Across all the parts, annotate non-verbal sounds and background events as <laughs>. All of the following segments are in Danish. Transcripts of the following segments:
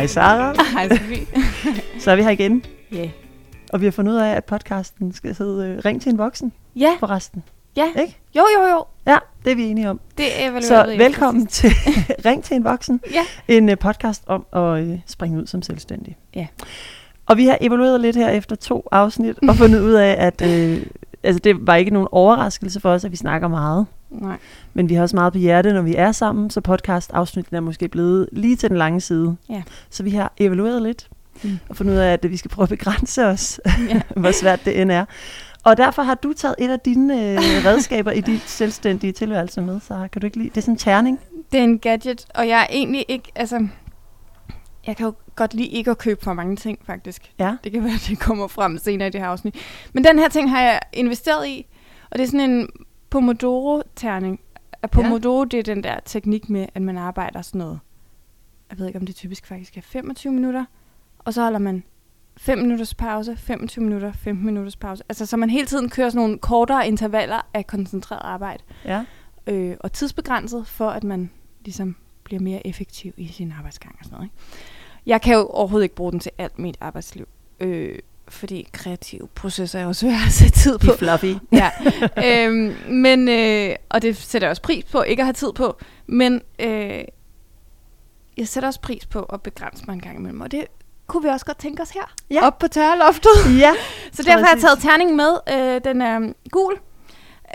Hej Sara. <laughs> Hej Sofie. Så er vi her igen, Ja. Yeah. og vi har fundet ud af, at podcasten skal hedde øh, Ring til en voksen Ja, forresten. ja. Ikke? Jo, jo, jo. Ja, det er vi enige om. Det er vel Så velkommen til <laughs> <laughs> Ring til en voksen, Ja. en uh, podcast om at uh, springe ud som selvstændig. Ja. Og vi har evalueret lidt her efter to afsnit og fundet ud af, at øh, altså, det var ikke nogen overraskelse for os, at vi snakker meget. Nej. Men vi har også meget på hjerte, når vi er sammen, så podcast-afsnitten er måske blevet lige til den lange side. Ja. Så vi har evalueret lidt Mm. og fundet ud af, at vi skal prøve at begrænse os, <laughs> Ja. <laughs> hvor svært det end er. Og derfor har du taget et af dine øh, <laughs> redskaber i dit selvstændige tilværelse med, så kan du ikke lide? Det er sådan en terning. Det er en gadget, og jeg er egentlig ikke, altså... Jeg kan jo godt lide ikke at købe for mange ting, faktisk. Ja. Det kan være, at det kommer frem senere i det her afsnit. Men den her ting har jeg investeret i, og det er sådan en Pomodoro-terning. Pomodoro, det er den der teknik med, at man arbejder sådan noget. Jeg ved ikke, om det typisk faktisk er 25 minutter, og så holder man 5 minutters pause, 25 minutter, 15 minutters pause. Altså, så man hele tiden kører sådan nogle kortere intervaller af koncentreret arbejde. Ja. Øh, og tidsbegrænset, for at man ligesom bliver mere effektiv i sin arbejdsgang og sådan noget. Ikke? Jeg kan jo overhovedet ikke bruge den til alt mit arbejdsliv. Øh, fordi kreative processer er jo svære at sætte tid De på. er fluffy. <laughs> ja. øhm, men, øh, og det sætter jeg også pris på, ikke at have tid på. Men øh, jeg sætter også pris på at begrænse mig en gang imellem. Og det kunne vi også godt tænke os her. Ja. Op på tørreloftet. Ja. <laughs> Så derfor har jeg taget terningen med. Øh, den er um, gul.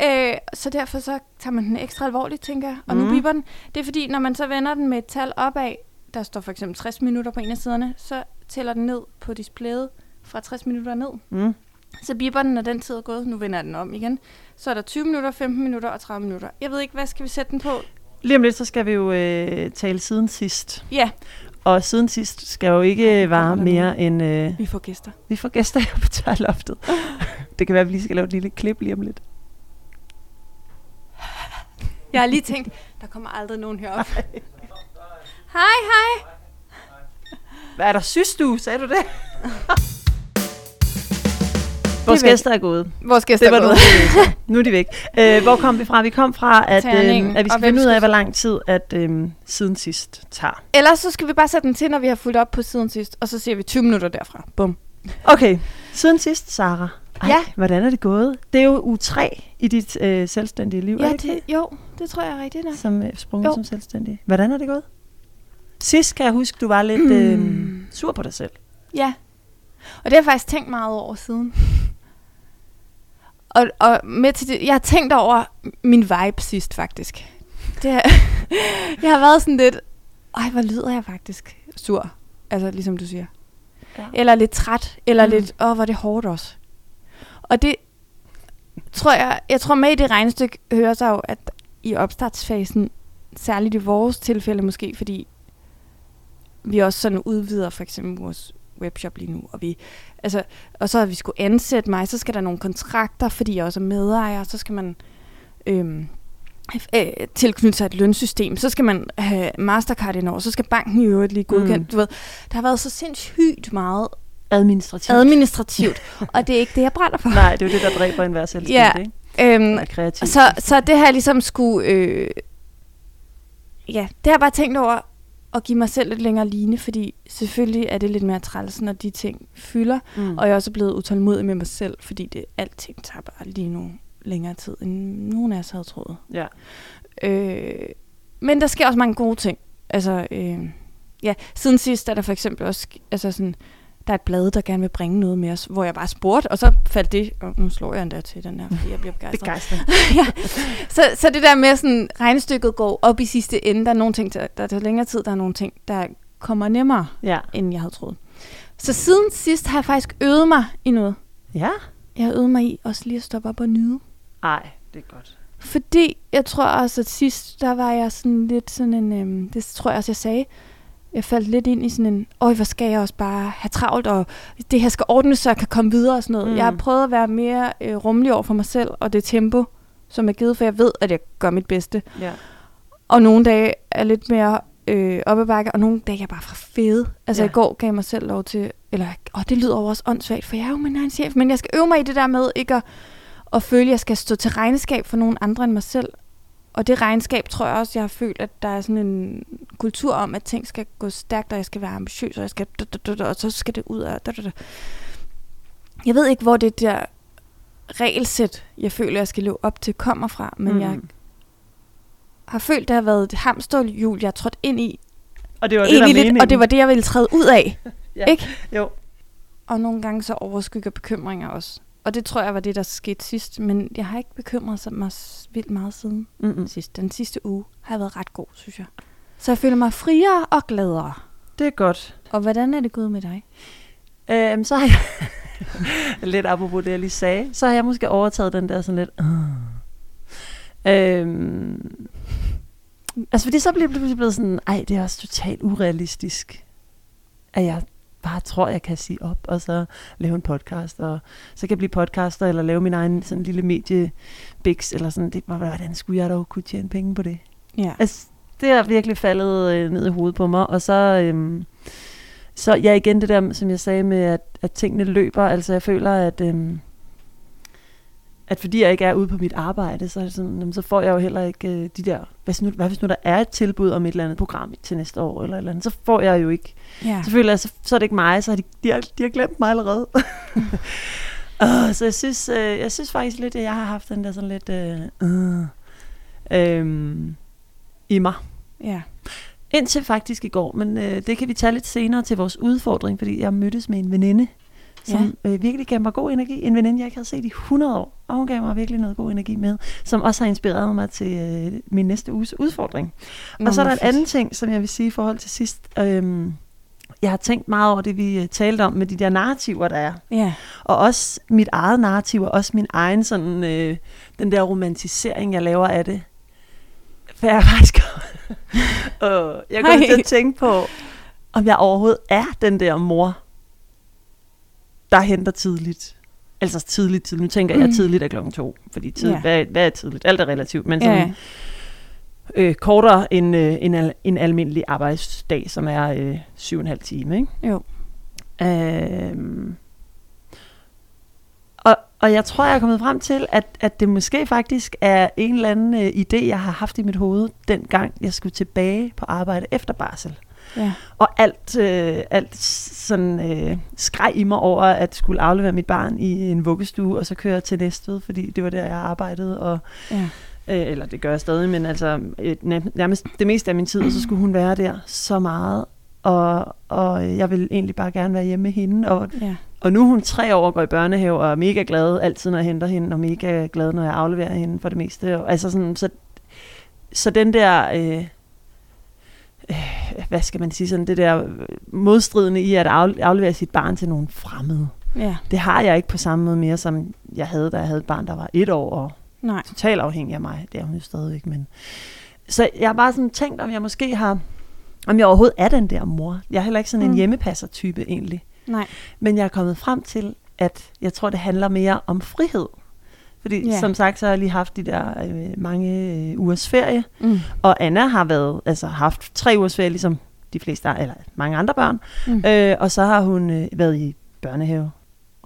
Øh, så derfor så tager man den ekstra alvorligt, tænker jeg. Og nu Mm. biber den. Det er fordi, når man så vender den med et tal opad, der står for eksempel 60 minutter på en af siderne, så tæller den ned på displayet fra 60 minutter ned. Mm. Så biber den, når den tid er gået. Nu vender den om igen. Så er der 20 minutter, 15 minutter og 30 minutter. Jeg ved ikke, hvad skal vi sætte den på? Lige om lidt, så skal vi jo øh, tale siden sidst. Ja, Og siden sidst skal jo ikke Ej, vare mere end... Øh, vi får gæster. vi får gæster her på tørloftet. det kan være, at vi lige skal lave et lille klip lige om lidt. Jeg har lige tænkt, der kommer aldrig nogen herop. <laughs> Hej, hej. Hvad er der? Synes du? Sagde du det? Vores væk. gæster er gået. Vores gæster Det var er nu, gået. <laughs> nu er de væk. Øh, hvor kom vi fra? Vi kom fra, at, øh, at vi skal finde ud af, hvor lang tid, at øh, siden sidst tager. Ellers så skal vi bare sætte den til, når vi har fulgt op på siden sidst, og så siger vi 20 minutter derfra. Bum. Okay, siden sidst, Sara. Ej, Ja. hvordan er det gået? Det er jo uge 3 i dit øh, selvstændige liv, er Ja, det ikke det, jo, det tror jeg er rigtigt. det? Der. Som øh, sprunget Jo. som selvstændig. Hvordan er det gået? Sidst kan jeg huske, du var lidt øh, sur på dig selv. Ja. Og det har jeg faktisk tænkt meget over siden. Og, og med til det, jeg har tænkt over min vibe sidst, faktisk. Det er, <laughs> jeg har været sådan lidt, ej, hvor lyder jeg faktisk sur. Altså, ligesom du siger. Ja. Eller lidt træt, eller Mm. mm. lidt, åh, er det hårdt også. Og det tror jeg, jeg tror med i det regnestykke hører sig jo, at i opstartsfasen, særligt i vores tilfælde måske, fordi vi også sådan udvider for eksempel vores webshop lige nu, og vi, altså, og så har vi skulle ansætte mig, så skal der nogle kontrakter, fordi jeg også er medejer, så skal man øhm, øh, tilknytte sig et lønsystem, så skal man have Mastercard indover, så skal banken i øvrigt lige godkendt. Mm. Du ved, der har været så sindssygt meget Administrativt. administrativt, <laughs> og det er ikke det, jeg brænder for. Nej, det er jo det, der dræber en hver selvstændig, Ja. ikke? Øhm, kreativ. så, så det har jeg ligesom skulle... Øh, ja, det har jeg bare tænkt over at give mig selv lidt længere line, fordi selvfølgelig er det lidt mere træls, når de ting fylder. mm. Og jeg er også blevet utålmodig med mig selv, fordi det alting tager bare lige nu længere tid, end nogen af os havde troet. Ja. Øh, men der sker også mange gode ting. Altså, øh, ja, siden sidst er der for eksempel også, altså sådan, der er et blad, der gerne vil bringe noget med os, hvor jeg bare spurgte, og så faldt det, og nu slår jeg endda til den her, fordi jeg bliver <laughs> begejstret. Begejstret. <laughs> ja. så, så det der med sådan, regnestykket går op i sidste ende, der er nogle ting, der, der tager længere tid, der er nogle ting, der kommer nemmere, Ja. end jeg havde troet. Så siden sidst har jeg faktisk øvet mig i noget. Ja? Jeg har øvet mig i også lige at stoppe op og nyde. Ej, det er godt. Fordi jeg tror også, at sidst, der var jeg sådan lidt sådan en, øhm, det tror jeg også, jeg sagde, jeg faldt lidt ind i sådan en, øj, hvor skal jeg også bare have travlt, og det her skal ordnes, så jeg kan komme videre og sådan noget. Mm. Mm. Jeg har prøvet at være mere øh, rummelig over for mig selv, og det tempo, som er givet, for jeg ved, at jeg gør mit bedste. Ja. Og nogle dage er lidt mere øh, op ad bakke, og nogle dage er jeg bare for fede. Altså Ja. i går gav jeg mig selv lov til, eller åh, det lyder jo også åndssvagt, for jeg er jo min egen chef, men jeg skal øve mig i det der med ikke at, at føle, at jeg skal stå til regnskab for nogen andre end mig selv. Og det regnskab tror jeg også, jeg har følt, at der er sådan en kultur om, at ting skal gå stærkt, og jeg skal være ambitiøs, og, jeg skal, og så skal det ud af... Jeg ved ikke, hvor det der regelsæt, jeg føler, jeg skal leve op til, kommer fra, men mm. jeg har følt, det har været et hamsterhjul, jeg har trådt ind i. Og det var det, der lidt, Og det var det, jeg ville træde ud af. <laughs> ja. Ikke? Jo. Og nogle gange så overskygger bekymringer også. Og det tror jeg var det, der skete sidst. Men jeg har ikke bekymret mig vildt meget siden Mm-mm. sidst. Den sidste uge har været ret god, synes jeg. Så jeg føler mig friere og gladere. Det er godt. Og hvordan er det gået med dig? Øhm, så har jeg, <laughs> lidt apropos det, jeg lige sagde, så har jeg måske overtaget den der sådan lidt... Øhm, altså fordi så bliver det blevet sådan, ej, det er også totalt urealistisk, at jeg bare tror, jeg kan sige op, og så lave en podcast, og så kan jeg blive podcaster, eller lave min egen sådan lille mediebiks, eller sådan, det, hvordan skulle jeg dog kunne tjene penge på det? Ja. Altså, det er virkelig faldet øh, ned i hovedet på mig, og så, øhm, så ja, igen det der, som jeg sagde med, at, at tingene løber, altså jeg føler, at, øhm, at fordi jeg ikke er ude på mit arbejde, så, sådan, jamen, så får jeg jo heller ikke øh, de der, hvad, nu, hvad hvis nu der er et tilbud om et eller andet program til næste år, eller eller andet, så får jeg jo ikke. Ja. Jeg, så, så er det ikke mig, så har de, de, har, de har glemt mig allerede. <laughs> uh, så jeg synes, øh, jeg synes faktisk lidt, at jeg har haft den der sådan lidt, øh, øh, øh, i mig. Ja. Indtil faktisk i går, men øh, det kan vi tage lidt senere til vores udfordring, fordi jeg mødtes med en veninde, som ja. øh, virkelig gav mig god energi. En veninde, jeg ikke havde set i 100 år, og hun gav mig virkelig noget god energi med, som også har inspireret mig til øh, min næste uges udfordring. Nå, og så er der en anden ting, som jeg vil sige i forhold til sidst. Øhm, jeg har tænkt meget over det, vi øh, talte om med de der narrativer, der er. Ja. Og også mit eget narrativ, og også min egen sådan, øh, den der romantisering, jeg laver af det. For jeg er faktisk... og <laughs> jeg kommer Hej. til at tænke på, om jeg overhovedet er den der mor, der henter tidligt. Altså tidligt, tidligt. Nu tænker jeg, Mm. tidligt er klokken to. Fordi tid, Ja. hvad, hvad er tidligt? Alt er relativt. Men sådan, ja. øh, kortere end øh, en, al- en almindelig arbejdsdag, som er øh, syv og en halv time. Ikke? Jo. Øhm, og, og jeg tror, jeg er kommet frem til, at, at det måske faktisk er en eller anden øh, idé, jeg har haft i mit hoved, dengang jeg skulle tilbage på arbejde efter barsel. Ja. Og alt, øh, alt sådan øh, skreg i mig over at skulle aflevere mit barn i en vuggestue, og så køre til Næstved, fordi det var der, jeg arbejdede, og Ja. Øh, eller det gør jeg stadig, men altså øh, næ- nærmest det meste af min tid, så skulle hun være der så meget. Og, og jeg vil egentlig bare gerne være hjemme med hende. Og, Ja. og nu er hun tre år og går i børnehave, og er mega glad altid, når jeg henter hende, og mega glad, når jeg afleverer hende for det meste. Og, altså sådan, så, så den der... Øh, hvad skal man sige, sådan det der øh, modstridende i at af- aflevere sit barn til nogen fremmede. Ja. Det har jeg ikke på samme måde mere, som jeg havde, da jeg havde et barn, der var et år og Nej. totalt afhængig af mig. Det er hun jo stadigvæk, men... Så jeg har bare sådan tænkt, om jeg måske har... Om jeg overhovedet er den der mor. Jeg er heller ikke sådan en Mm. hjemmepasser-type egentlig. Nej. Men jeg er kommet frem til, at jeg tror, det handler mere om frihed. Fordi Ja. som sagt, så har jeg lige haft de der øh, mange øh, ugers ferie. Mm. Og Anna har været, altså haft tre ugers ferie, ligesom de fleste, eller mange andre børn. Mm. Øh, og så har hun øh, været i børnehave.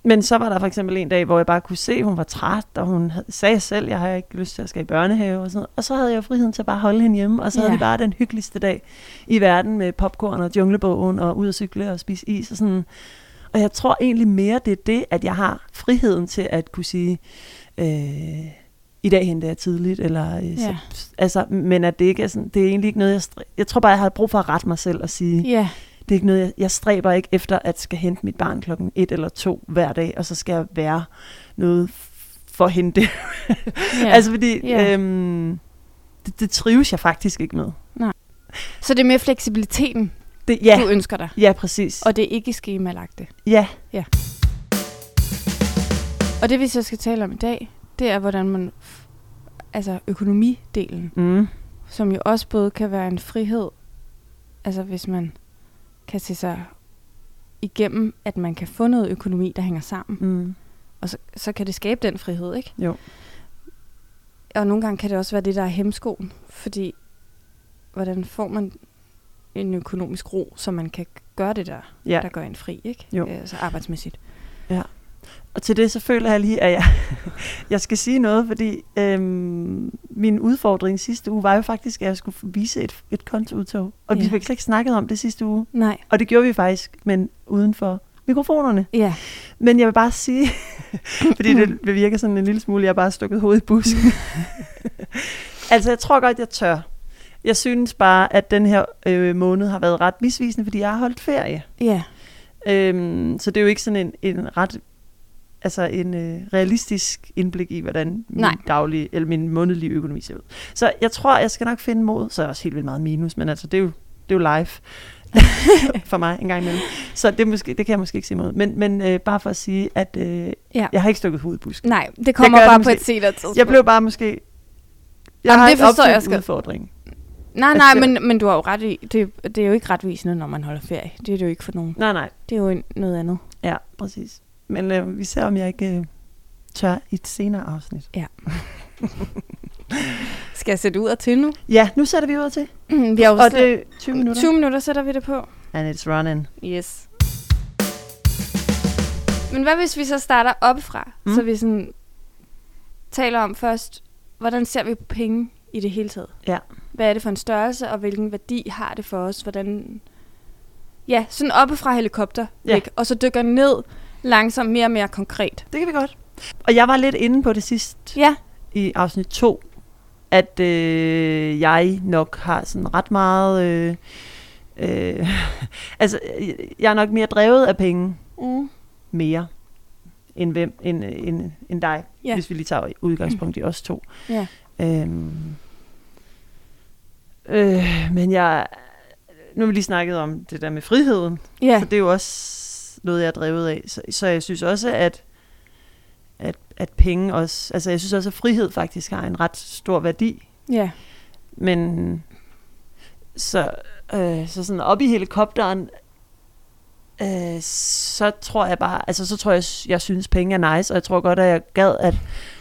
Men så var der for eksempel en dag, hvor jeg bare kunne se, at hun var træt, og hun havde, sagde selv, jeg har ikke lyst til at skal i børnehave og sådan noget. Og så havde jeg friheden til at bare holde hende hjemme, og så havde Ja. vi bare den hyggeligste dag i verden med popcorn og junglebogen og ud at cykle og spise is og sådan. Og jeg tror egentlig mere, det er det, at jeg har friheden til at kunne sige, øh, i dag henter jeg tidligt, eller, øh, Ja. så, altså, men at det ikke er sådan, det er egentlig ikke noget, jeg, stræ- jeg tror bare, jeg har brug for at rette mig selv og sige, Ja. det er ikke noget, jeg, jeg stræber ikke efter, at skal hente mit barn klokken et eller to hver dag, og så skal jeg være noget for at hente det. ja. <laughs> altså fordi, Ja. øhm, det, det trives jeg faktisk ikke med. Så det er mere fleksibiliteten, Det, ja, du ønsker dig. ja, præcis. Og det er ikke skemalagte. ja, Og det vi så skal tale om i dag, det er hvordan man, altså økonomidelen, mm, som jo også både kan være en frihed, altså hvis man kan se sig igennem, at man kan få noget økonomi, der hænger sammen. mm, Og så, så kan det skabe den frihed, ikke? Jo. Og nogle gange kan det også være det, der er hemskoen, fordi hvordan får man en økonomisk ro, så man kan gøre det der, ja, der gør en fri, ikke? Jo. Øh, Altså arbejdsmæssigt. Ja. Og til det så føler jeg lige, at jeg, <laughs> jeg skal sige noget, fordi øhm, min udfordring sidste uge var jo faktisk, at jeg skulle vise et, et kontoudtog. Og Ja. vi fik slet ikke snakket om det sidste uge. Nej. Og det gjorde vi faktisk, men uden for mikrofonerne. Ja. Men jeg vil bare sige, <laughs> fordi det, <laughs> virker sådan en lille smule, jeg har bare stukket hovedet i busken. altså, jeg tror godt, jeg tør. Jeg synes bare, at den her øh, måned har været ret misvisende, fordi jeg har holdt ferie. Ja. Øhm, så det er jo ikke sådan en, en ret altså en øh, realistisk indblik i, hvordan min Nej. daglige, eller min månedlige økonomi ser ud. Så jeg tror, jeg skal nok finde mod, så er jeg også helt vildt meget minus, men altså, det er jo, det er jo live <laughs> for mig en gang imellem. Så det, måske, det kan jeg måske ikke sige imod. Men, men øh, bare for at sige, at øh, Ja. jeg har ikke stukket hovedet i busken. Nej, det kommer gør det bare på måske. et senere tidspunkt. Jeg blev bare måske... Jeg Jamen, har det forstår jeg godt. udfordringen. Nej, Altså, nej, men, men du har jo ret i, det, det er jo ikke retvisende, når man holder ferie. Det er det jo ikke for nogen. Nej, nej. Det er jo en- noget andet. Ja, præcis. Men øh, vi ser, om jeg ikke øh, tør i et senere afsnit. <laughs> Skal jeg sætte ud og til nu? Ja, nu sætter vi ud til. vi har Og det er 20 minutter. 20 minutter sætter vi det på. And it's running. Yes. Men hvad hvis vi så starter oppefra? Mm. Mm. Så vi sådan taler om først, hvordan ser vi på penge i det hele taget? Ja. Hvad er det for en størrelse, og hvilken værdi har det for os? Hvordan... Ja, sådan oppefra helikopter. Ja. Ikke? Og så dykker ned langsomt mere og mere konkret. Det kan vi godt. Og jeg var lidt inde på det sidst Ja, i afsnit 2, at øh, jeg nok har sådan ret meget... Øh, øh, <laughs> altså, øh, jeg er nok mere drevet af penge mm. mere end, hvem, end, øh, end, end dig, Ja. hvis vi lige tager udgangspunkt i os to. ja. Øhm, øh, men jeg... Nu har vi lige snakket om det der med friheden, ja. så det er jo også noget, jeg er drevet af. Så, så jeg synes også, at, at, at penge også... Altså, jeg synes også, at frihed faktisk har en ret stor værdi. ja. Men så, øh, så sådan op i helikopteren, øh, så tror jeg bare, altså så tror jeg, jeg synes penge er nice, og jeg tror godt, at jeg gad, at,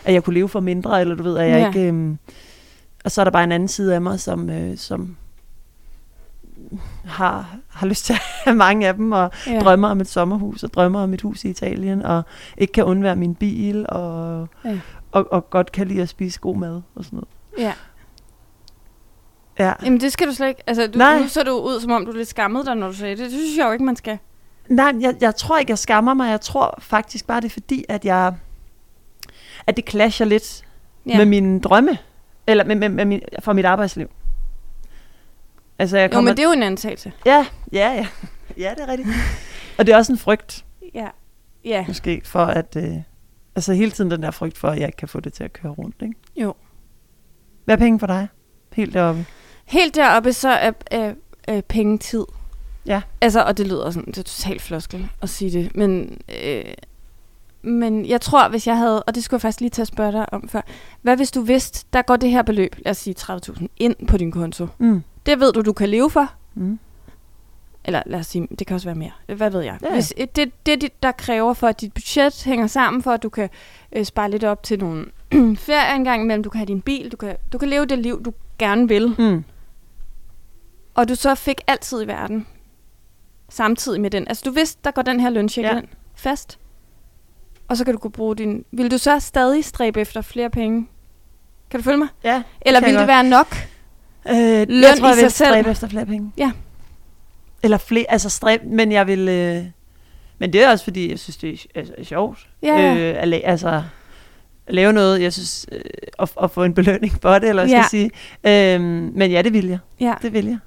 at jeg kunne leve for mindre, eller du ved, at jeg Ja. ikke... Øh, og så er der bare en anden side af mig, som, øh, som har, har lyst til at have mange af dem, og ja. drømmer om et sommerhus, og drømmer om et hus i Italien, og ikke kan undvære min bil, og, Ja. og, og godt kan lide at spise god mad og sådan noget. ja. Ja. Jamen det skal du slet ikke. Altså, du, Nej. nu så du ud, som om du lidt skammede dig, når du sagde det. Det synes jeg jo ikke, man skal. Nej, jeg, jeg tror ikke, jeg skammer mig. Jeg tror faktisk bare, det er fordi, at jeg at det clasher lidt ja. med mine drømme. Eller med, med, med min, fra mit arbejdsliv. Altså, jeg Jo, kommer... men det er jo en antagelse. Ja, ja, ja. <laughs> Ja, det er rigtigt. Og det er også en frygt, Ja. Ja. måske, for at... Øh, altså, hele tiden den der frygt for, at jeg ikke kan få det til at køre rundt, ikke? Jo. Hvad er penge for dig? Helt deroppe. Helt deroppe, så er, er, er penge tid. Ja. Altså, og det lyder sådan, det er totalt floskel at sige det, men, øh, men jeg tror, hvis jeg havde, og det skulle jeg faktisk lige til at spørge dig om før, hvad hvis du vidste, der går det her beløb, lad os sige 30.000, ind på din konto. Mm. Det ved du, du kan leve for, Mm. eller lad os sige, det kan også være mere. Hvad ved jeg? Ja. Hvis det, det, det, det, der kræver for, at dit budget hænger sammen, for at du kan øh, spare lidt op til nogle <clears throat> ferier en gang imellem, du kan have din bil, du kan, du kan leve det liv, du gerne vil, Mm. og du så fik altid i verden, samtidig med den. Altså du vidste, der går den her løncheck Ja. ind fast, og så kan du kunne bruge din... Vil du så stadig stræbe efter flere penge? Kan du følge mig? Ja. Eller vil det være nok? Øh, jeg Løn tror, i jeg vil stræbe efter flere penge. Ja. Eller flere, altså stræbe, men jeg vil... Øh, men det er også fordi, jeg synes, det er, altså, er sjovt. Ja, ja. Øh, at, altså, at lave noget, jeg synes, øh, at, at få en belønning for det, eller hvad Ja. skal jeg sige. Øhm, men ja, det vil jeg. Ja. Det vil jeg.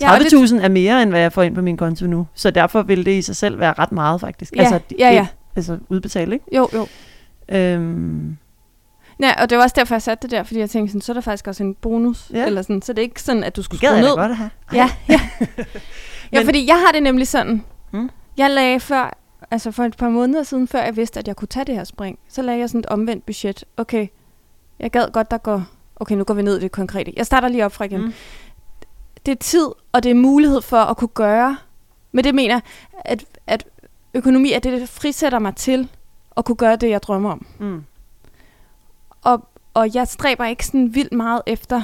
Ja, og det- 30.000 er mere, end hvad jeg får ind på min konto nu. Så derfor vil det i sig selv være ret meget, faktisk. Ja, altså, ja, ja. Altså udbetalt, ikke? Jo, jo. Øhm, Ja, og det var også derfor, jeg satte det der, fordi jeg tænkte sådan, så er der faktisk også en bonus. Ja. Eller sådan, så det er ikke sådan, at du det skulle skrue ned. godt at have. Ja, ja. <laughs> ja, Men- fordi jeg har det nemlig sådan. Mm. Jeg lagde før, altså for et par måneder siden, før jeg vidste, at jeg kunne tage det her spring, så lagde jeg sådan et omvendt budget. Okay, jeg gad godt, der går... Okay, nu går vi ned i det konkrete. Jeg starter lige op fra igen. Mm. Det er tid, og det er mulighed for at kunne gøre. Men det mener, at, at økonomi er det, der frisætter mig til at kunne gøre det, jeg drømmer om. Mm. Og, og jeg stræber ikke sådan vildt meget efter...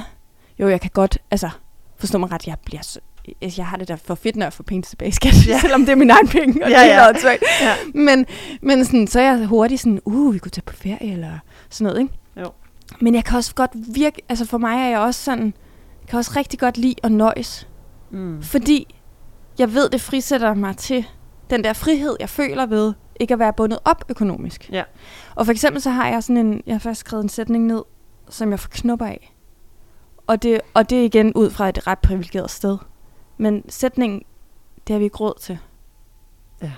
Jo, jeg kan godt... Altså, forstå mig ret, jeg bliver så, altså, jeg har det der for fedt, når jeg får penge tilbage i skat, Ja. <laughs> selvom det er min egen penge, og Ja, det er ja. ja. Men, men sådan, så er jeg hurtigt sådan, uh, vi kunne tage på ferie, eller sådan noget, ikke? Jo. Men jeg kan også godt virke, altså for mig er jeg også sådan, jeg kan også rigtig godt lide at nøjes. Mm. Fordi jeg ved, det frisætter mig til den der frihed, jeg føler ved ikke at være bundet op økonomisk. Ja. Og for eksempel så har jeg sådan en, jeg har faktisk skrevet en sætning ned, som jeg får knupper af. Og det, og det er igen ud fra et ret privilegeret sted. Men sætningen, det har vi ikke råd til. Ja.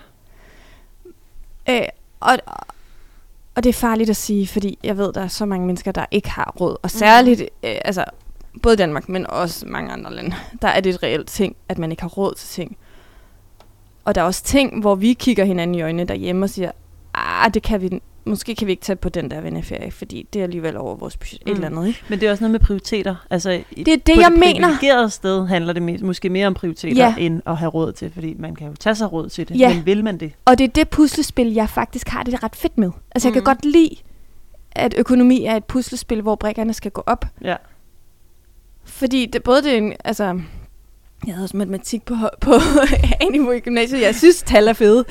Øh, og, og det er farligt at sige, fordi jeg ved, der er så mange mennesker, der ikke har råd. Og særligt, mm. øh, altså både Danmark, men også mange andre lande, <laughs> der er det et reelt ting, at man ikke har råd til ting. Og der er også ting, hvor vi kigger hinanden i øjnene derhjemme og siger, ah, det kan vi, måske kan vi ikke tage på den der venneferie, fordi det er alligevel over vores budget, mm. et Mm. eller andet, ikke? Men det er også noget med prioriteter. Altså, Det er det, på jeg det mener. sted handler det måske mere om prioriteter, Ja. end at have råd til, fordi man kan jo tage sig råd til det. Ja. Men vil man det? Og det er det puslespil, jeg faktisk har det ret fedt med. Altså, jeg Mhm. kan godt lide, at økonomi er et puslespil, hvor brækkerne skal gå op. Ja. Fordi det både det er en, altså, jeg havde også matematik på, på <laughs> A-niveau i gymnasiet. Jeg synes, tal er fede.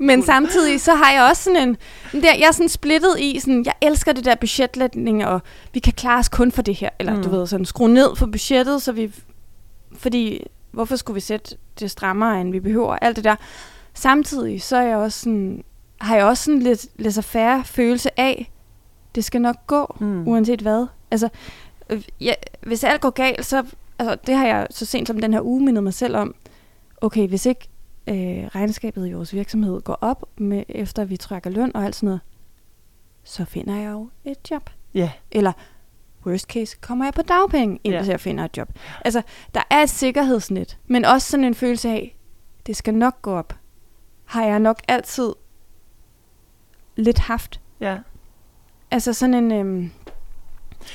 Men samtidig så har jeg også sådan en... Der, jeg er sådan splittet i, sådan, jeg elsker det der budgetlætning, og vi kan klare os kun for det her. Eller Mm. du ved, sådan skrue ned for budgettet, så vi... Fordi, hvorfor skulle vi sætte det strammere, end vi behøver? Alt det der. Samtidig så er jeg også sådan, har jeg også sådan lidt laissez-faire følelse af, det skal nok gå, Mm. uanset hvad. Altså, øh, ja, hvis alt går galt, så altså, det har jeg så sent som den her uge mindet mig selv om. Okay, hvis ikke øh, regnskabet i vores virksomhed går op, med, efter vi trækker løn og alt sådan noget, så finder jeg jo et job. Ja. Eller worst case, kommer jeg på dagpenge, indtil Ja. jeg finder et job. Altså, der er et sikkerhedsnet, men også sådan en følelse af, det skal nok gå op. Har jeg nok altid lidt haft. Ja. Altså sådan en... Øhm,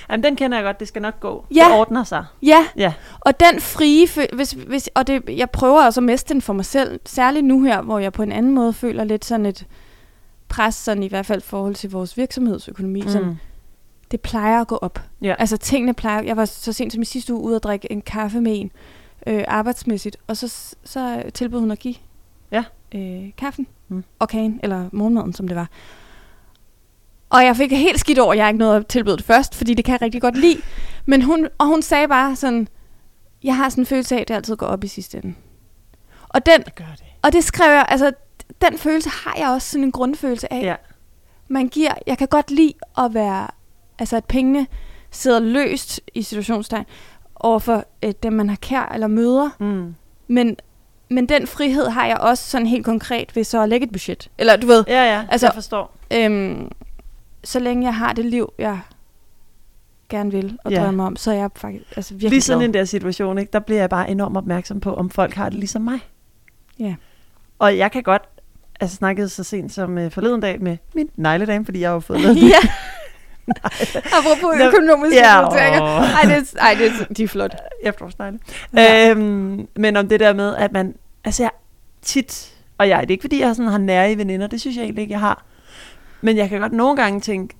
Jamen, den kender jeg godt. Det skal nok gå. Ja. Det ordner sig. ja, Ja. og den frie... Hvis, hvis, og det, jeg prøver også at mestre den for mig selv, særligt nu her, hvor jeg på en anden måde føler lidt sådan et pres, sådan i hvert fald i forhold til vores virksomhedsøkonomi. Mm. Sådan, det plejer at gå op. Ja. Altså tingene plejer... Jeg var så sent som i sidste uge ude at drikke en kaffe med en øh, arbejdsmæssigt, og så, så tilbød hun at give Ja. øh, kaffen Mm. og kagen, eller morgenmaden, som det var. Og jeg fik helt skidt over, at jeg ikke nåede at tilbyde det først, fordi det kan jeg rigtig godt lide. Men hun, og hun sagde bare sådan, jeg har sådan en følelse af, at det altid går op i sidste ende. Og, den, Det gør det. og det skrev jeg, altså den følelse har jeg også sådan en grundfølelse af. Ja. Man giver, jeg kan godt lide at være, altså at pengene sidder løst i situationstegn overfor øh, dem, man har kær eller møder. Mm. Men, men den frihed har jeg også sådan helt konkret ved så at lægge et budget. Eller du ved, Ja, ja. Altså- jeg forstår. øhm, så længe jeg har det liv, jeg gerne vil og Ja. drømmer om, så er jeg faktisk altså virkelig Lige sådan glad. en der situation, ikke? der bliver jeg bare enormt opmærksom på, om folk har det ligesom mig. Ja. Og jeg kan godt, altså snakkede så sent som uh, forleden dag med min negledame, fordi jeg har jo fået lavet <laughs> ja. Apropos Nå, økonomiske ja, prioriteringer. Ej, det ej, det er, de er flot. efterårsnegle. <laughs> Ja. Øhm, men om det der med, at man, altså jeg tit, og jeg, det er ikke fordi, jeg sådan har nære veninder, det synes jeg egentlig ikke, jeg har. Men jeg kan godt nogle gange tænke,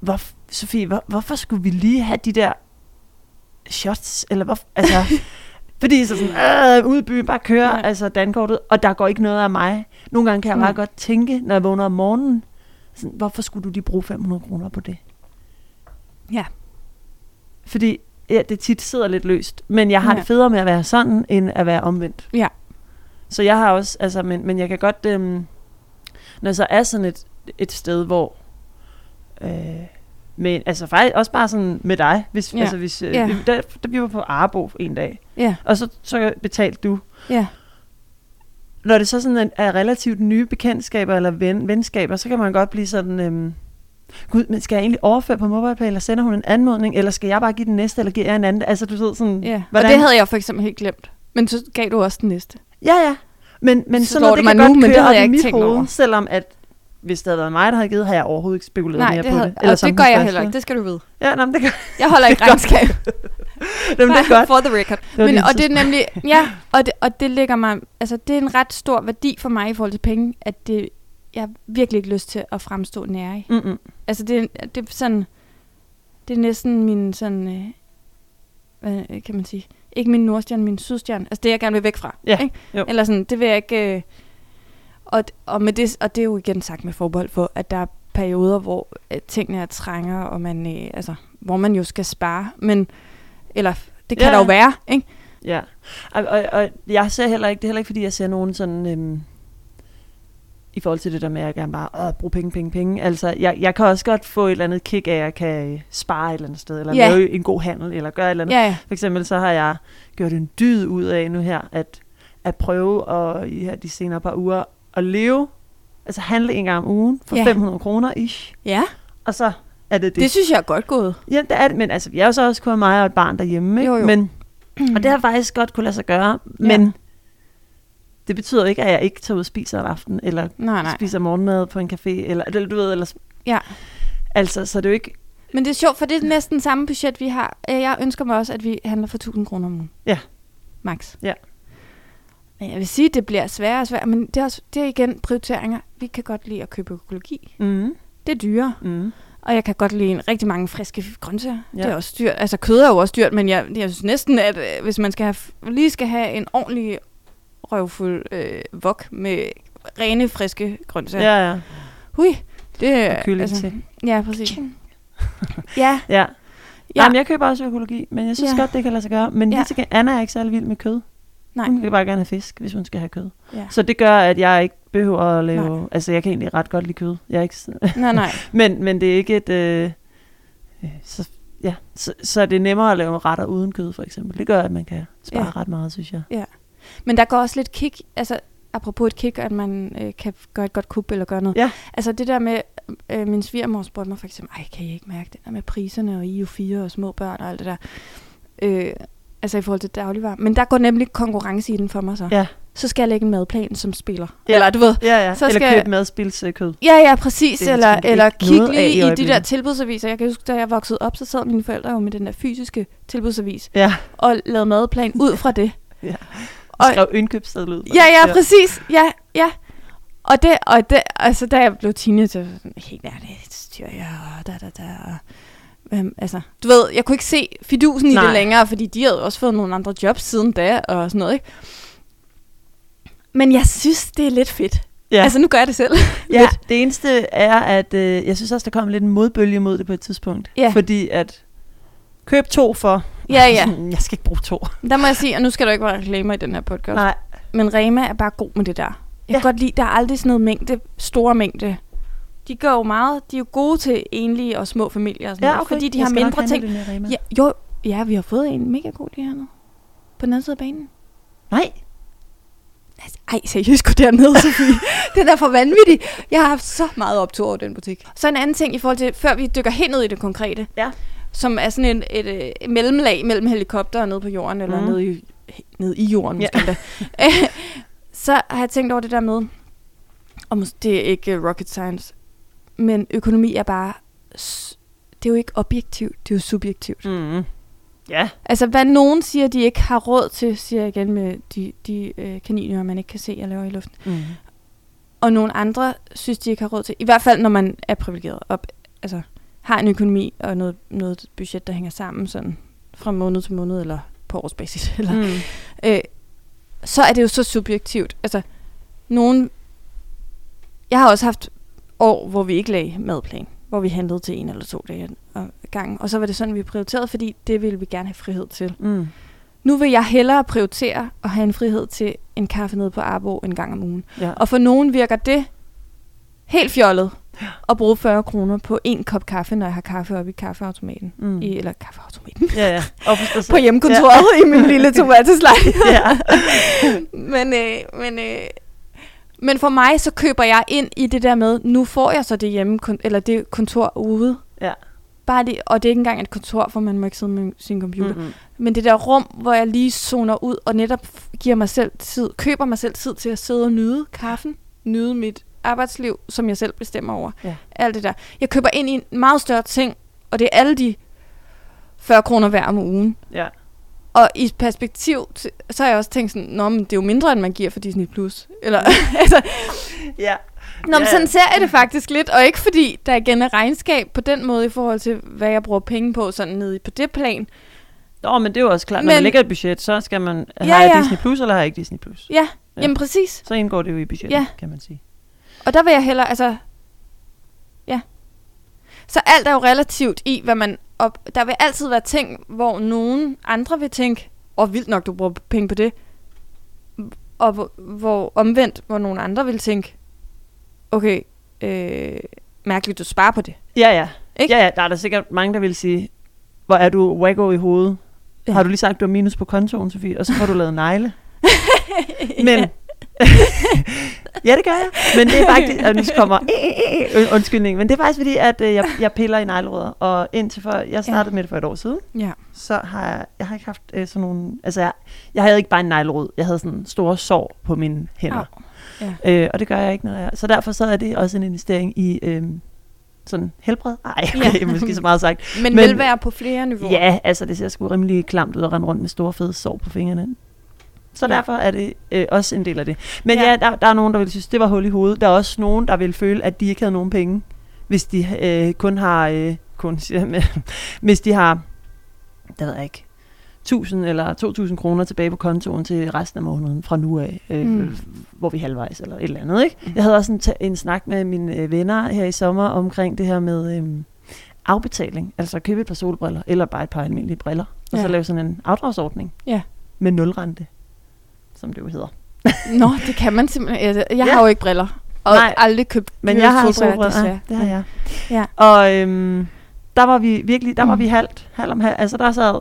hvor, Sofie, hvor, hvorfor skulle vi lige have de der shots, eller hvor, altså, <laughs> fordi så sådan, øh, ude i byen, bare køre, Ja. altså dankortet, og der går ikke noget af mig. Nogle gange kan jeg bare Mm. godt tænke, når jeg vågner om morgenen, sådan, hvorfor skulle du lige bruge 500 kroner på det? Ja. Fordi ja, det tit sidder lidt løst. Men jeg har Ja. det federe med at være sådan, end at være omvendt. Ja. Så jeg har også, altså, men, men jeg kan godt, øhm, når så er sådan et, et sted, hvor, øh, men, altså faktisk også bare sådan med dig, hvis, Ja. altså, hvis øh, Ja. vi- der, der vi var på Arbo en dag, Ja, og så, så betalte du. ja. Når det så sådan er, relativt nye bekendtskaber eller ven, venskaber, så kan man godt blive sådan, øhm, gud, men skal jeg egentlig overføre på MobilePay, eller sender hun en anmodning, eller skal jeg bare give den næste, eller giver jeg en anden? Altså du ved sådan, ja. Og hvordan? det havde jeg for eksempel helt glemt. Men så gav du også den næste. Ja, ja. Men, men Så sådan noget, det det kan mig godt nu, men det køre op jeg i mit tænkt hoved, over. selvom at hvis det havde været mig, der havde givet, havde jeg overhovedet ikke spekuleret Nej, mere det på havde, det. og det gør jeg heller ikke. Det skal du vide. Ja, nej, men det gør Jeg holder <laughs> ikke Det regnskab. <laughs> Jamen, det er godt. For the record. Men, og det er nemlig, <laughs> ja, og det, og det ligger mig, altså det er en ret stor værdi for mig i forhold til penge, at det, jeg har virkelig ikke lyst til at fremstå nærig. Mm-mm. Altså det, er- det er sådan, det er næsten min sådan, øh, hvad kan man sige, ikke min nordstjerne, min sydstjerne. Altså det, jeg gerne vil væk fra. Ja, Ikke? jo. Eller sådan, det vil jeg ikke... Øh, og, og, med det, og det er jo igen sagt med forbehold for, at der er perioder, hvor øh, tingene er trænger, og man, øh, altså, hvor man jo skal spare. Men, eller det kan Ja. der jo være, ikke? Ja, og, og, og jeg ser heller ikke, det er heller ikke, fordi jeg ser nogen sådan, øhm, i forhold til det der med, at jeg gerne bare åh, bruge penge, penge, penge. Altså, jeg, jeg kan også godt få et eller andet kick af, at jeg kan øh, spare et eller andet sted, eller Ja. lave en god handel, eller gøre et eller andet. Ja. For eksempel så har jeg gjort en dyd ud af nu her, at, at prøve at, i her de senere par uger at leve, altså handle en gang om ugen for Ja. 500 kroner ish, ja. og så er det det. Det synes jeg er godt gået. Ja, det er det, men altså, vi er jo så også kun mig og et barn derhjemme, ikke? Jo, jo. Men, og det har <clears throat> faktisk godt kunne lade sig gøre, men Ja. Det betyder ikke, at jeg ikke tager ud og spiser en aften, eller Nej, nej. spiser morgenmad på en café, eller, eller du ved, eller, Ja. altså, så er det jo ikke, Men det er sjovt, for det er næsten samme budget, vi har. Jeg ønsker mig også, at vi handler for 1000 kroner om ugen. Ja. Max. Ja. Men jeg vil sige, at det bliver sværere og sværere, men det er, også, det er igen prioriteringer. Vi kan godt lide at købe økologi. mm, Det er dyrere. mm, Og jeg kan godt lide en rigtig mange friske grøntsager. Ja. Ja. Det er også dyrt. Altså kød er jo også dyrt, men jeg, jeg synes næsten, at øh, hvis man skal have, lige skal have en ordentlig røvfuld øh, vok med rene, friske grøntsager. Ja. ja, ja, Hui, det er... og kylling altså, til. Ja, præcis. ja, Ja. <laughs> ja. ja. Jamen, jeg køber også økologi, men jeg synes Ja. ja. godt, det kan lade sig gøre. Men Ja. lige til Anna er ikke særlig vild med kød. Nej. Hun vil bare gerne have fisk, hvis hun skal have kød. Ja. Så det gør, at jeg ikke behøver at lave... Nej. Altså, jeg kan egentlig ret godt lide kød. Jeg er ikke, <laughs> Nej, nej. <laughs> men, men det er ikke et... Øh, øh, så, ja, så, så er det nemmere at lave retter uden kød, for eksempel. Det gør, at man kan spare Ja. ja. ret meget, synes jeg. Men der går også lidt kick, altså apropos et kick, at man øh, kan gøre et godt kub eller gøre noget. Ja. Altså det der med, øh, min svigermor spurgte mig for eksempel, ej, kan I ikke mærke det der med priserne og IU4 og små børn og alt det der? Øh, altså i forhold til dagligvarer. Men der går nemlig konkurrence i den for mig så. Ja. Så skal jeg lægge en madplan, som spiller. Ja. Eller du ved, Ja, ja. Så Eller skal- købe madspilskød. Ja, ja, præcis. Det er eller da eller ikke kig noget af lige i i, de der tilbudsaviser. Jeg kan huske, da jeg voksede op, så sad mine forældre jo med den der fysiske tilbudsavis Ja. og lavede madplan ud fra det. Ja. Og- skrev indkøbsseddel ud. Ja, ja, præcis. Ja, ja. Og det, og det, altså da jeg blev teenager, så sådan, helt ærligt, styr jeg, og da, da, da. Og, øhm, altså, du ved, jeg kunne ikke se fidusen i Nej. det længere, fordi de havde også fået nogle andre jobs siden da, og sådan noget, ikke? Men jeg synes, det er lidt fedt. Ja. Ja. Altså, nu gør jeg det selv. <laughs> Ja, Lidt. det eneste er, at øh, jeg synes også, der kom lidt en modbølge mod det på et tidspunkt. Ja. Fordi at køb to for, Ja, ja. Sådan, jeg skal ikke bruge to. Der må jeg sige, og nu skal der ikke være reklamer i den her podcast, Nej, men Rema er bare god med det der. Jeg Ja. kan godt lide, der er aldrig sådan noget mængde, store mængde. De gør jo meget, de er jo gode til enlige og små familier og sådan ja, noget, okay. fordi de Jeg har mindre ting. Ja, jo, ja, vi har fået en mega god lige hernede. På den anden side af banen. Nej, ej, seriøst, gå derned, <laughs> Sofie. den er for vanvittig. Jeg har haft så meget optur over den butik. Så en anden ting i forhold til, før vi dykker helt ned i det konkrete. Ja. Som er sådan en, et, et, et mellemlag mellem helikopter og nede på jorden, eller Mhm. nede, i, nede i jorden Ja. måske endda. <laughs> så har jeg tænkt over det der med, og det er ikke uh, rocket science, men økonomi er bare, det er jo ikke objektivt, det er jo subjektivt. mm. ja, Altså, hvad nogen siger, de ikke har råd til, siger jeg igen med de, de øh, kaniner, man ikke kan se og laver i luften. mm. Og nogle andre synes, de ikke har råd til. I hvert fald, når man er privilegeret op, altså har en økonomi og noget, noget budget, der hænger sammen sådan fra måned til måned, eller på årsbasis. <laughs> Eller, mm. Øh, så er det jo så subjektivt. Altså, nogen... Jeg har også haft år, hvor vi ikke lagde madplan. Hvor vi handlede til en eller to dage ad gangen. Og så var det sådan, vi prioriterede, fordi det ville vi gerne have frihed til. Mm. Nu vil jeg hellere prioritere at have en frihed til en kaffe nede på Arbo en gang om ugen. Ja. Og for nogen virker det helt fjollet at bruge 40 kroner på en kop kaffe, når jeg har kaffe oppe i kaffeautomaten. Mm. I, eller kaffeautomaten. ja, ja. Og, og, <laughs> På hjemmekontoret ja. i min lille tomateslejlighed. <laughs> ja. <laughs> men, øh, men, øh, men for mig, så køber jeg ind i det der med, nu får jeg så det hjemme, eller det kontor ude. Ja. Bare det, og det er ikke engang et kontor, for man må ikke sidde med sin computer. Mm-mm. Men det der rum, hvor jeg lige zoner ud, og netop giver mig selv tid, køber mig selv tid til at sidde og nyde kaffen, nyde mit arbejdsliv, som jeg selv bestemmer over. Ja. Alt det der. Jeg køber ind i en meget større ting, og det er alle de 40 kroner hver om ugen. Ja. Og i perspektiv, så har jeg også tænkt sådan, Nå, men det er jo mindre, end man giver for Disney+. Plus. Eller, <laughs> altså, ja. Nå, men Ja. sådan ser jeg det faktisk lidt, og ikke fordi der igen er regnskab på den måde i forhold til, hvad jeg bruger penge på, sådan nede på det plan. Nå, men det er jo også klart, når Men- man lægger et budget, så skal man, har Ja, jeg ja. Disney Plus, eller har jeg ikke Disney Plus? Ja, Ja. ja. jamen præcis. Så indgår det jo i budgettet, Ja. kan man sige. Og der vil jeg hellere, altså... Ja. Så alt er jo relativt i, hvad man... Op, der vil altid være ting, hvor nogen andre vil tænke, åh, oh, vildt nok, du bruger penge på det. Og hvor, hvor omvendt, hvor nogen andre vil tænke, okay, øh, mærkeligt, du sparer på det. Ja, ja. Ikke? Ja, ja, der er der sikkert mange, der vil sige, hvor er du wacko i hovedet? Ja. Har du lige sagt, du har minus på kontoen, Sofie, og så får du lavet negle? <laughs> Men, ja, <laughs> det gør jeg. Men det er faktisk, og nu kommer øh, øh, undskyldning, men det er faktisk fordi, at øh, jeg, jeg piller i neglerødder, og indtil for, jeg startede ja. med det for et år siden, Ja. så har jeg, jeg har ikke haft øh, sådan nogle, altså jeg, jeg havde ikke bare en neglerod, jeg havde sådan store sår på mine hænder. Au. Ja. Øh, og det gør jeg ikke, når jeg, så derfor så er det også en investering i øh, sådan helbred. Ej, Ja. okay, måske så meget sagt. Men, Men- Men vil være på flere niveauer. Ja, altså det ser sgu rimelig klamt ud at rende rundt med store fede sår på fingrene. Så Ja. ja. derfor er det øh, også en del af det. Men Ja. ja, ja der, der er nogen, der vil synes, det var hul i hovedet. Der er også nogen, der vil føle, at de ikke havde nogen penge, hvis de øh, kun har, øh, kun, men, <laughs> hvis de har, det ved jeg ikke, 1000 eller 2000 kroner tilbage på kontoen til resten af måneden fra nu af, øh, Mm. mm. hvor vi er halvvejs eller et eller andet. Ikke? Jeg havde også en, en snak med mine øh, venner her i sommer omkring det her med øh, afbetaling. Altså at købe et par solbriller, eller bare et par almindelige briller. Og Ja. så lave sådan en afdragsordning Ja. med nulrente, som det jo hedder. Nå, det kan man simpelthen. Jeg, jeg Ja. har jo ikke briller. Og Nej. aldrig købt Men jeg har solbriller, desværre. ja, det har jeg. Ja. Og øhm, der var vi virkelig, der var Mm. vi halvt, halvt om halvt. Altså der sad,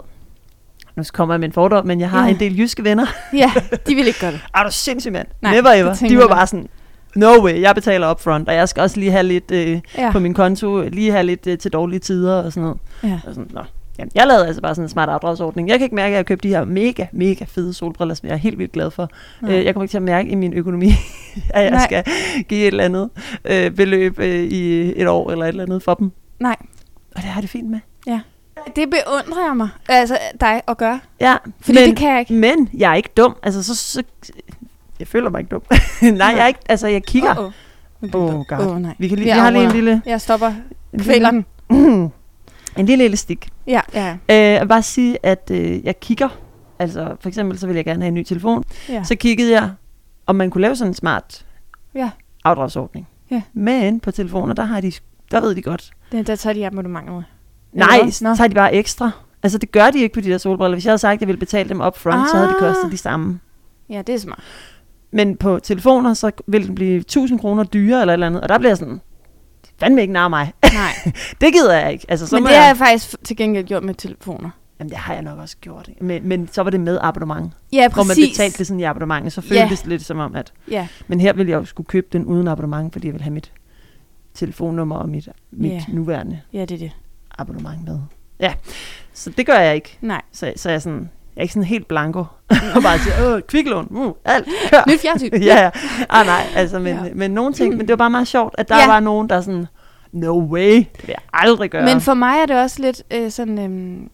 nu kommer jeg med en fordom, men jeg har Ja. en del jyske venner. Ja, de vil ikke gøre det. <laughs> Er du sindssyg, mand? Nej, Never det ever. De var bare sådan, no way, jeg betaler upfront, og jeg skal også lige have lidt øh, ja. på min konto, lige have lidt øh, til dårlige tider og sådan noget. Ja. Og sådan, nå. Jamen, jeg lavede altså bare sådan en smart afdragsordning. Jeg kan ikke mærke, at jeg har købt de her mega, mega fede solbriller, som jeg er helt vildt glad for. Nej. Øh, jeg kommer ikke til at mærke i min økonomi, <laughs> at jeg Nej. skal give et eller andet øh, beløb øh, i et år eller et eller andet for dem. Nej. Og det har jeg det fint med. Det beundrer jeg mig. Altså dig at gøre. Ja, Fordi men, det kan jeg ikke. men jeg er ikke dum. Altså, så, så jeg føler mig ikke dum. <laughs> Nej, jeg er ikke, altså jeg kigger. Åh, oh, Oh, God. oh, nej. Vi, kan lige, Vi vi har lige en lille, Jeg stopper. Kvæler den. <clears throat> en lille elastik. Ja, ja. Øh, vil bare sige, at øh, jeg kigger. Altså, for eksempel, så vil jeg gerne have en ny telefon. ja. Så kiggede jeg, om man kunne lave sådan en smart Ja. afdragsordning. Ja. Men på telefoner, der, har de, der ved de godt. Det, der tager de abonnementer med. Nej, så tager de bare ekstra. Altså, det gør de ikke på de der solbriller. Hvis jeg havde sagt, at jeg ville betale dem up front, ah. så havde de Ah. kostet de samme. Ja, det er smart. Men på telefoner, så vil den blive 1000 kroner dyrere eller et eller andet. Og der bliver sådan, "Det fandme ikke nær mig. Nej. <laughs> det gider jeg ikke. Altså, så Men det har jeg, jeg faktisk til gengæld gjort med telefoner. Jamen, det har jeg nok også gjort. Men, men så var det med abonnement. Ja, Hvor man præcis. betalte sådan i abonnementet, så Ja. føltes det lidt som om, at... Ja, Men her ville jeg jo skulle købe den uden abonnement, fordi jeg vil have mit telefonnummer og mit, mit Ja. nuværende ja, det er det. abonnement med. Ja, så det gør jeg ikke. Nej. Så, så jeg sådan, jeg er ikke sådan helt blanko. <laughs> og bare siger, åh, kviklån, uh, alt, kør. <laughs> Nyt fjernsyn. <laughs> ja, ja. Ah, nej, altså, men, Ja. men nogle ting, men det var bare meget sjovt, at der Ja. var nogen, der sådan, no way, det vil jeg aldrig gøre. Men for mig er det også lidt øh, sådan øhm,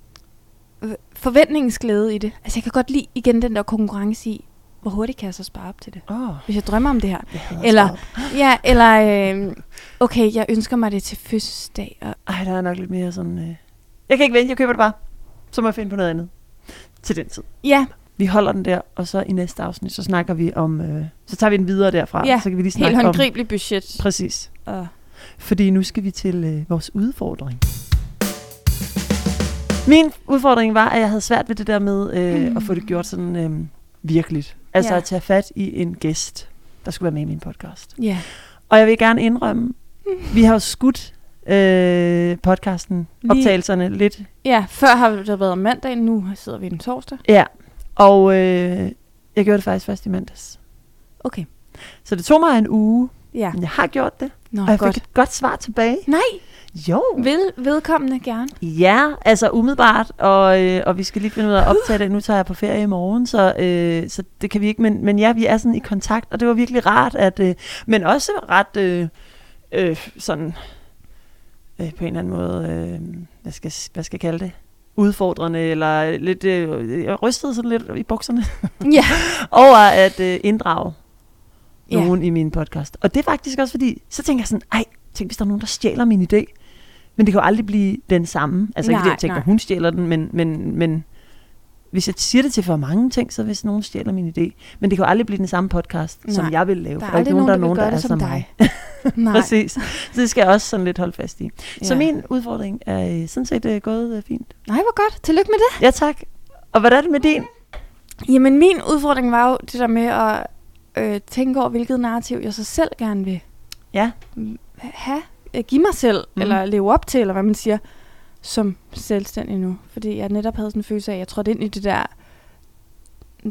øh, forventningsglæde i det. Altså jeg kan godt lide igen den der konkurrence i, hvor hurtigt kan jeg så spare op til det, Åh, hvis jeg drømmer om det her. Eller-. Ja, eller øh, okay, jeg ønsker mig det til fødselsdag. Og, Ej, der er nok lidt mere sådan, øh... jeg kan ikke vente, jeg køber det bare. Så må jeg finde på noget andet til den tid. ja, Vi holder den der, og så i næste afsnit, så snakker vi om, øh, så tager vi den videre derfra. Ja, så kan vi lige helt snakke om, håndgribeligt budget. præcis. Og, Fordi nu skal vi til øh, vores udfordring. Min udfordring var, at jeg havde svært ved det der med øh, Mm. at få det gjort sådan øh, virkeligt. Altså Ja. at tage fat i en gæst, der skulle være med i min podcast. ja. Og jeg vil gerne indrømme, vi har jo skudt øh, podcasten, Lige- optagelserne lidt. ja, før har det været om mandag, nu sidder vi den torsdag. Ja, og øh, jeg gjorde det faktisk først i mandags. Okay. Så det tog mig en uge, Ja, men jeg har gjort det. nå og jeg godt. fik et godt svar tilbage. Nej, Jo. vil vedkommende gerne. Ja, altså umiddelbart, og, øh, og vi skal lige finde ud af at optage det. Nu tager jeg på ferie i morgen, så, øh, så det kan vi ikke. Men, men ja, vi er sådan i kontakt, og det var virkelig rart, at, øh, men også ret øh, øh, sådan øh, på en eller anden måde, øh, hvad, skal, hvad skal jeg kalde det? udfordrende, eller lidt, øh, jeg rystede sådan lidt i bukserne, Ja. <laughs> over at øh, inddrage Ja. nogen i min podcast. Og det er faktisk også fordi, så tænker jeg sådan, ej, tænk hvis der er nogen, der stjæler min idé. Men det kan jo aldrig blive den samme. Altså ikke fordi Nej, jeg tænker, nej. hun stjæler den, men, men, men hvis jeg siger det til for mange ting, så hvis nogen stjæler min idé. Men det kan jo aldrig blive den samme podcast, Nej, som Nej, jeg vil lave. Der er for aldrig nogen, der, vil gøre det er som mig. dig. <laughs> Nej. <laughs> Præcis. Så det skal jeg også sådan lidt holde fast i. Ja. Så min udfordring er øh, sådan set øh, gået øh, fint. Nej, hvor godt. Tillykke med det. Ja, tak. Og hvad er det med din? Jamen, min udfordring var jo det der med at øh, tænke over, hvilket narrativ jeg så selv gerne vil Ja. have, øh, give mig selv, mm. eller leve op til, eller hvad man siger, som selvstændig nu. Fordi jeg netop havde sådan en følelse af, at jeg trådte ind i det der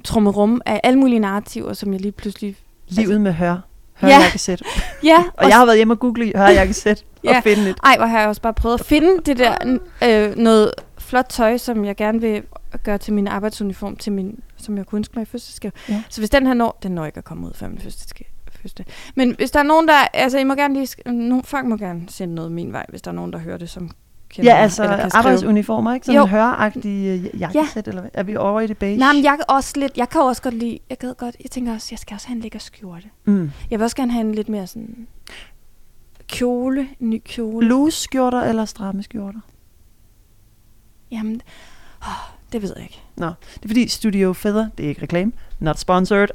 trummerum af alle mulige narrativer, som jeg lige pludselig... Livet med hør. Ja. Hørjakkesæt. <laughs> Ja, Og jeg har været hjemme og google hørjakkesæt <laughs> Ja. og finde et. Ej, hvor har jeg også bare prøvet at finde det der øh, noget flot tøj, som jeg gerne vil gøre til min arbejdsuniform, til min, som jeg kunne ønske mig i fødselsdagsgave. Ja. Så hvis den her når, den når ikke at komme ud før min fødselsdagsgave. fødselsdag. Men hvis der er nogen, der... Altså, I må gerne lige... Nogen, folk må gerne sende noget min vej, hvis der er nogen, der hører det, som kender Ja, altså eller kan skrive. arbejdsuniformer, ikke? Sådan Jo. en høragtig øh, jakkesæt, eller hvad? Er vi over i det beige? Nej, men jeg kan også lidt... Jeg kan også godt lide... Jeg kan godt... Jeg tænker også, jeg skal også have en lækker skjorte. Mm. Jeg vil også gerne have en lidt mere sådan... Kjole. En ny kjole. Loose skjorter eller stramme skjorter? Jamen... Oh, det ved jeg ikke. Nå, det er fordi Studio Feather, det er ikke reklame, not sponsored.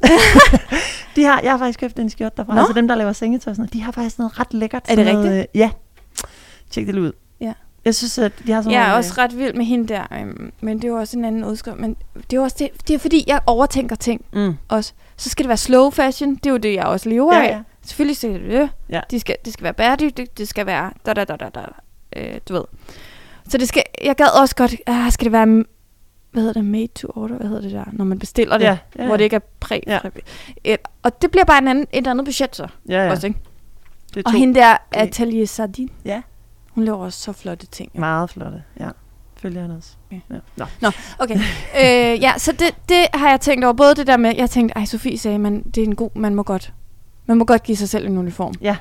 <laughs> de har, jeg har faktisk købt en skjort derfra. Nå. Altså dem, der laver sengetøj sådan de har faktisk noget ret lækkert. Er det sådan noget, rigtigt? øh, Ja. Tjek det ud. Jeg synes, at de har sådan Jeg er også ret vild med hende der, øhm, men det er jo også en anden udskrift. Men det er også det, det er fordi, jeg overtænker ting Mm. også. Så skal det være slow fashion, det er jo det, jeg også lever Ja, af. ja. Selvfølgelig skal det det. Ja. De skal, det skal være bæredygtigt, det skal være da da da da da. Øh, du ved. Så det skal, jeg gad også godt, ah, skal det være, hvad hedder det, made to order, hvad hedder det der, når man bestiller det, Ja, ja, hvor ja. det ikke er præ Ja. ja. Og det bliver bare en anden, et andet budget så, Ja, ja. også, ikke? Det Og hende der, det- Atelier Sardin, Ja. Hun laver også så flotte ting. jo. meget flotte. Ja. Følger han også. Ja. Ja. Nå. Okay, øh, ja, så det, det har jeg tænkt over. Både det der med, jeg tænkte, ej, Sofie sagde, man, det er en god, man må godt, man må godt give sig selv en uniform. Ja.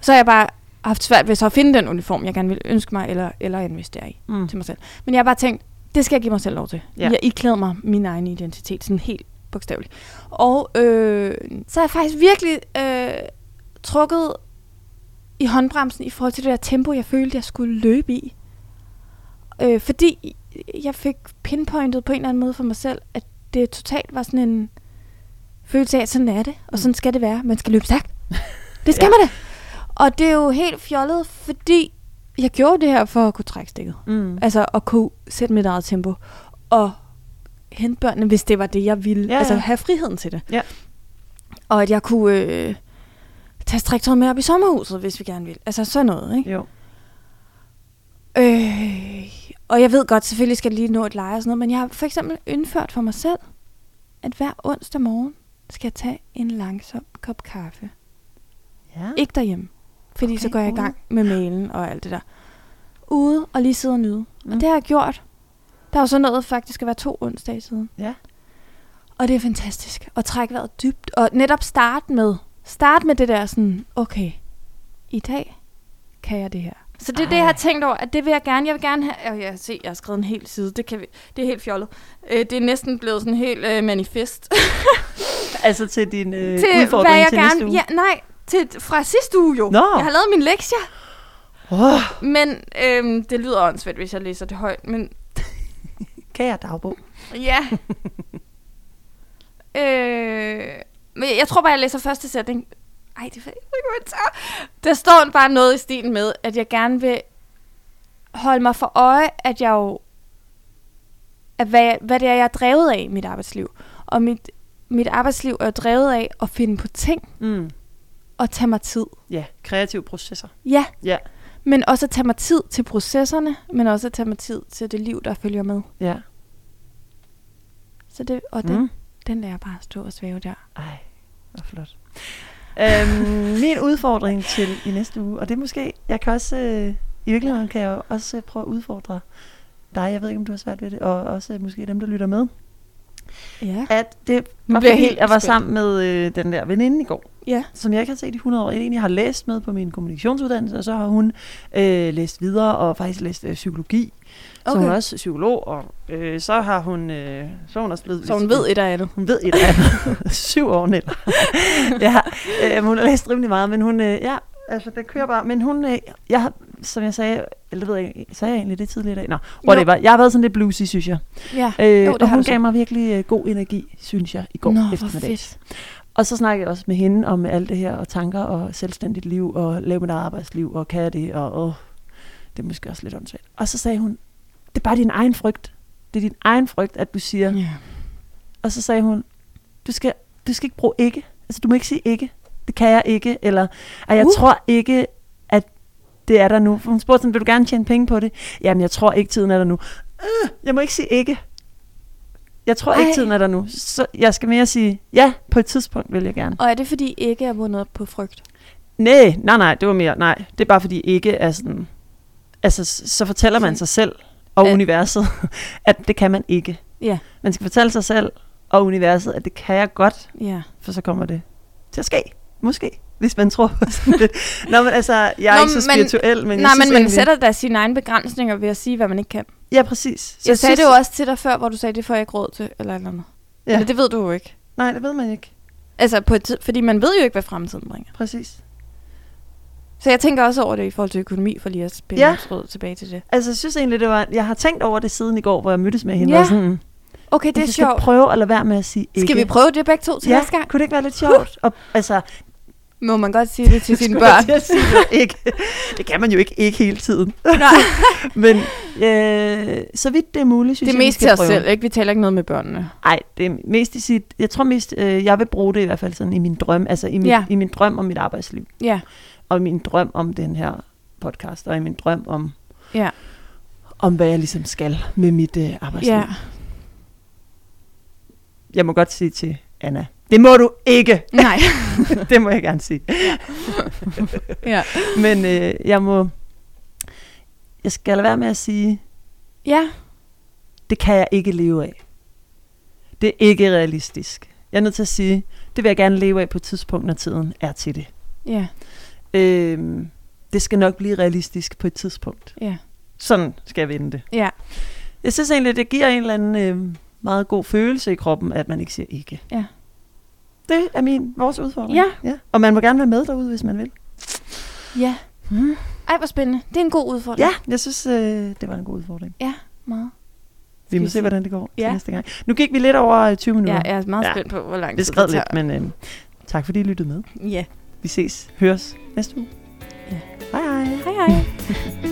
Så har jeg bare haft svært ved så at finde den uniform, jeg gerne vil ønske mig, eller, eller investere i Mm. til mig selv. Men jeg har bare tænkt, det skal jeg give mig selv lov til. Ja. Jeg iklæder mig min egen identitet, sådan helt bogstaveligt. Og øh, så har jeg faktisk virkelig øh, trukket i håndbremsen i forhold til det der tempo, jeg følte, jeg skulle løbe i. Øh, fordi jeg fik pinpointet på en eller anden måde for mig selv, at det totalt var sådan en følelse af, at sådan er det, og sådan skal det være. Man skal løbe stærkt. <laughs> Det skal Ja. man det. Og det er jo helt fjollet, fordi jeg gjorde det her for at kunne trække stikket. Mm. Altså at kunne sætte mit eget tempo. Og hente børnene, hvis det var det, jeg ville. Ja, ja. Altså have friheden til det. Ja. Og at jeg kunne øh, tage striktøjet med op i sommerhuset, hvis vi gerne vil. Altså sådan noget, ikke? Jo. Øh, og jeg ved godt, selvfølgelig skal jeg lige nå et leje og sådan noget, men jeg har for eksempel indført for mig selv, at hver onsdag morgen skal jeg tage en langsom kop kaffe. Ja. Ikke derhjemme, fordi okay, så går jeg i gang med mailen og alt det der. Ude og lige sidde og nyde. Mm. Og det har jeg gjort. Der er jo så noget faktisk at være to onsdage siden. Ja. Og det er fantastisk at trække vejret dybt. Og netop starte med, start med det der sådan, okay, i dag kan jeg det her. Så det er det, jeg har tænkt over, at det vil jeg gerne. Jeg vil gerne have... Og jeg se, jeg har skrevet en hel side. Det, kan vi, det er helt fjollet. Øh, det er næsten blevet sådan helt øh, manifest. <laughs> Altså til din øh, til udfordring jeg til gerne... næste uge. Ja, nej, til, fra sidste uge jo. Nå. Jeg har lavet min lektier. Oh, Men øhm, det lyder åndssvagt, hvis jeg læser det højt. Men <laughs> kære dagbog. ja. <laughs> øh, men jeg tror bare, jeg læser første sætning. Ej, det er ikke. Der står bare noget i stilen med, at jeg gerne vil holde mig for øje, at jeg jo... At hvad, hvad det er, jeg er drevet af i mit arbejdsliv. Og mit, mit arbejdsliv er drevet af at finde på ting Mm. og tage mig tid. Ja, kreative processer. Ja, Ja. men også at tage mig tid til processerne, men også at tage mig tid til det liv, der følger med. Ja. Så det, og den, Mm den der bare stå og svæve der. Ej, hvor flot. øhm, min udfordring til i næste uge, og det er måske, jeg kan også, øh, i virkeligheden kan jeg også øh, prøve at udfordre dig, jeg ved ikke, om du har svært ved det, og også øh, måske dem, der lytter med, Ja. at det var fordi, helt jeg var spændt. sammen med øh, den der veninde i går, Ja. som jeg ikke har set i 100 år. Jeg egentlig har læst med på min kommunikationsuddannelse, og så har hun øh, læst videre og faktisk læst øh, psykologi. Okay. Så hun er også psykolog, og øh, så har hun, øh, så hun også blevet... Så hun ved et af andet. Hun ved et af andet. <laughs> Syv år, Nella. <laughs> ja, øh, hun har læst rimelig meget, men hun, øh, ja, altså det kører bare. Men hun, øh, jeg som jeg sagde, eller ved jeg, sagde jeg egentlig det tidligere i dag? Nå, whatever. Jeg har været sådan lidt bluesy, synes jeg. Ja. Øh, Jo, og hun gav mig virkelig øh, god energi, synes jeg, i går Nå, eftermiddag. Og så snakkede jeg også med hende om alt det her, og tanker og selvstændigt liv, og lave mit arbejdsliv, og kan jeg det, og åh, det er måske også lidt åndssvagt. Og så sagde hun, det er bare din egen frygt. Det er din egen frygt, at du siger. Ja. Og så sagde hun, du skal, du skal ikke bruge ikke. Altså, du må ikke sige ikke. Det kan jeg ikke. Eller, at jeg Uh. tror ikke, at det er der nu. Hun spurgte sådan, vil du gerne tjene penge på det? Jamen, jeg tror ikke, tiden er der nu. Øh, jeg må ikke sige ikke. Jeg tror Ej. Ikke, tiden er der nu. Så jeg skal mere sige, ja, på et tidspunkt vil jeg gerne. Og er det fordi ikke er vundet op på frygt? Nej, nej, nej, det var mere, nej. Det er bare fordi ikke er sådan... Altså, så fortæller man sig selv og At- universet, <laughs> at det kan man ikke. Ja. Man skal fortælle sig selv og universet, at det kan jeg godt, Ja. for så kommer det til at ske. Måske, hvis man tror på sådan det. Nå, men altså, jeg er Nå, ikke så men- spirituel, men Nej, jeg synes men man egentlig, sætter da sine egne begrænsninger ved at sige, hvad man ikke kan. Ja, præcis. Så Jeg sagde synes- det jo også til dig før, hvor du sagde, det får jeg ikke råd til, eller eller andet. Ja. Eller det ved du jo ikke. Nej, det ved man ikke. Altså, på et tid, fordi man ved jo ikke, hvad fremtiden bringer. Præcis. Så jeg tænker også over det i forhold til økonomi, for lige at spille Ja. tråd tilbage til det. Altså, jeg synes egentlig, det var... Jeg har tænkt over det siden i går, hvor jeg mødtes med hende. Ja. Og sådan, Okay, det er jeg skal sjovt. prøve at lade være med at sige ikke. Skal vi prøve det begge to til ja, næste gang? kunne det ikke være lidt sjovt? Og, altså, Må man godt sige det til sine jeg børn? til sige det, ikke. Det kan man jo ikke, ikke hele tiden. Nej, <laughs> Men øh, så vidt det er muligt, synes det er jeg, mest til os prøve. selv, ikke? Vi taler ikke noget med børnene. Nej, det er mest i sit... Jeg tror mest, øh, jeg vil bruge det i hvert fald sådan i min drøm. Altså i min, Ja. i min drøm om mit arbejdsliv. Ja, Og i min drøm om den her podcast. Og i min drøm om, ja, om hvad jeg ligesom skal med mit øh, arbejdsliv. ja. Jeg må godt sige til Anna, det må du ikke. Nej, <laughs> det må jeg gerne sige. <laughs> ja. Men øh, jeg må... Jeg skal lade være med at sige, Ja, det kan jeg ikke leve af. Det er ikke realistisk. Jeg er nødt til at sige, det vil jeg gerne leve af på et tidspunkt, når tiden er til det. ja, Øhm, det skal nok blive realistisk på et tidspunkt. ja, Sådan skal jeg vende det. ja. Jeg synes egentlig, det giver en eller anden øh, meget god følelse i kroppen, at man ikke siger ikke. Ja. Det er min, vores udfordring. Ja. ja. Og man må gerne være med derude, hvis man vil. Ja. Hmm. Ej, hvor spændende. Det er en god udfordring. Ja, jeg synes, øh, det var en god udfordring. Meget. Vi må se, hvordan det går Ja. næste gang. Nu gik vi lidt over øh, 20 minutter. Ja, jeg er meget Ja. spændt på, hvor lang det tid skred det lidt, tager. men øh, tak fordi I lyttede med. Ja. Vi ses, høres næste uge. Ja. Hej hej. Hej hej. <laughs>